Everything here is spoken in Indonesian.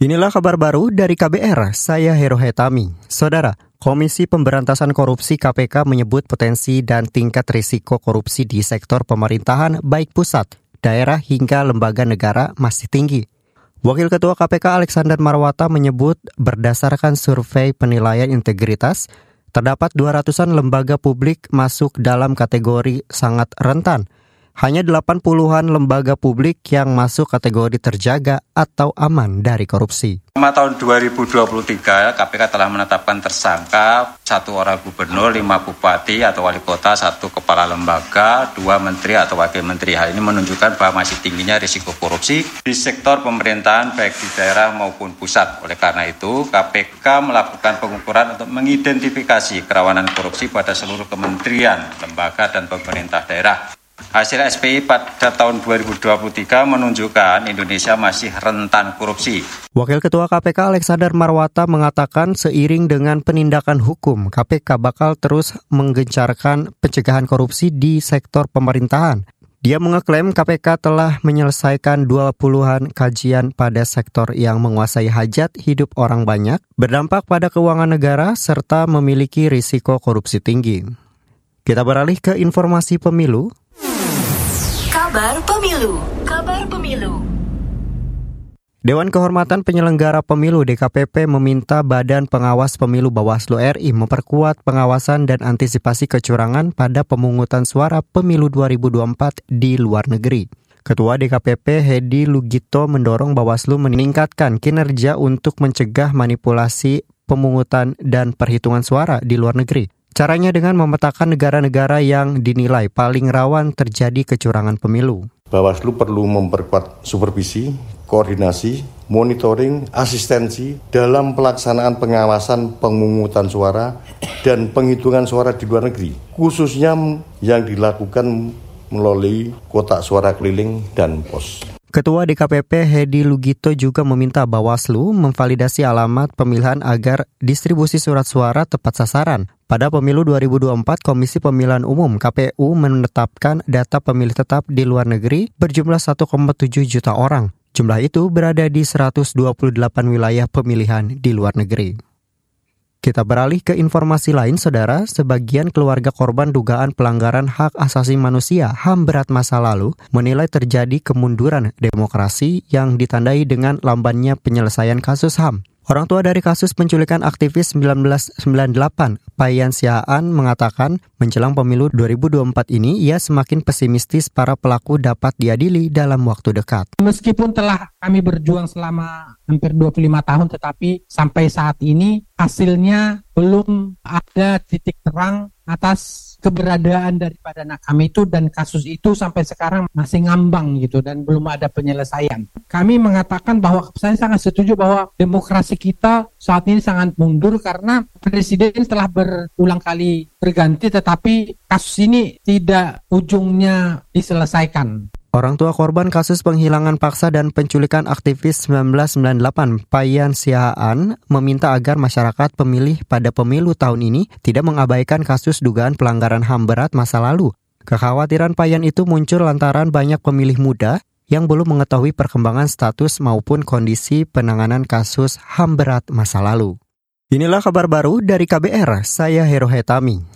Inilah kabar baru dari KBR, saya Hero Hetami. Saudara, Komisi Pemberantasan Korupsi KPK menyebut potensi dan tingkat risiko korupsi di sektor pemerintahan baik pusat, daerah hingga lembaga negara masih tinggi. Wakil Ketua KPK Alexander Marwata menyebut berdasarkan survei penilaian integritas, terdapat 200-an lembaga publik masuk dalam kategori sangat rentan – hanya 80-an lembaga publik yang masuk kategori terjaga atau aman dari korupsi. Selama tahun 2023, KPK telah menetapkan tersangka satu orang gubernur, lima bupati atau wali kota, satu kepala lembaga, dua menteri atau wakil menteri. Hal ini menunjukkan bahwa masih tingginya risiko korupsi di sektor pemerintahan baik di daerah maupun pusat. Oleh karena itu, KPK melakukan pengukuran untuk mengidentifikasi kerawanan korupsi pada seluruh kementerian, lembaga, dan pemerintah daerah. Hasil SPI pada tahun 2023 menunjukkan Indonesia masih rentan korupsi. Wakil Ketua KPK Alexander Marwata mengatakan seiring dengan penindakan hukum, KPK bakal terus menggencarkan pencegahan korupsi di sektor pemerintahan. Dia mengeklaim KPK telah menyelesaikan 20-an kajian pada sektor yang menguasai hajat hidup orang banyak, berdampak pada keuangan negara, serta memiliki risiko korupsi tinggi. Kita beralih ke informasi pemilu. Kabar Pemilu. Kabar Pemilu. Dewan Kehormatan Penyelenggara Pemilu DKPP meminta Badan Pengawas Pemilu Bawaslu RI memperkuat pengawasan dan antisipasi kecurangan pada pemungutan suara pemilu 2024 di luar negeri. Ketua DKPP Hedi Lugito mendorong Bawaslu meningkatkan kinerja untuk mencegah manipulasi pemungutan dan perhitungan suara di luar negeri. Caranya dengan memetakan negara-negara yang dinilai paling rawan terjadi kecurangan pemilu. Bawaslu perlu memperkuat supervisi, koordinasi, monitoring, asistensi dalam pelaksanaan pengawasan pemungutan suara dan penghitungan suara di luar negeri, khususnya yang dilakukan melalui kotak suara keliling dan pos. Ketua DKPP Hedi Lugito juga meminta Bawaslu memvalidasi alamat pemilihan agar distribusi surat suara tepat sasaran. Pada pemilu 2024, Komisi Pemilihan Umum KPU menetapkan data pemilih tetap di luar negeri berjumlah 1,7 juta orang. Jumlah itu berada di 128 wilayah pemilihan di luar negeri. Kita beralih ke informasi lain, saudara. Sebagian keluarga korban dugaan pelanggaran hak asasi manusia HAM berat masa lalu menilai terjadi kemunduran demokrasi yang ditandai dengan lambannya penyelesaian kasus HAM. Orang tua dari kasus penculikan aktivis 1998, Payan Siaan mengatakan menjelang pemilu 2024 ini ia semakin pesimistis para pelaku dapat diadili dalam waktu dekat. Meskipun telah kami berjuang selama hampir 25 tahun tetapi sampai saat ini hasilnya belum ada titik terang atas keberadaan daripada anak kami itu dan kasus itu sampai sekarang masih ngambang gitu dan belum ada penyelesaian. Kami mengatakan bahwa saya sangat setuju bahwa demokrasi kita saat ini sangat mundur karena presiden telah berulang kali berganti tetapi kasus ini tidak ujungnya diselesaikan. Orang tua korban kasus penghilangan paksa dan penculikan aktivis 1998, Payan Sihaan, meminta agar masyarakat pemilih pada pemilu tahun ini tidak mengabaikan kasus dugaan pelanggaran HAM berat masa lalu. Kekhawatiran Payan itu muncul lantaran banyak pemilih muda yang belum mengetahui perkembangan status maupun kondisi penanganan kasus HAM berat masa lalu. Inilah kabar baru dari KBR, saya Hero Hetami.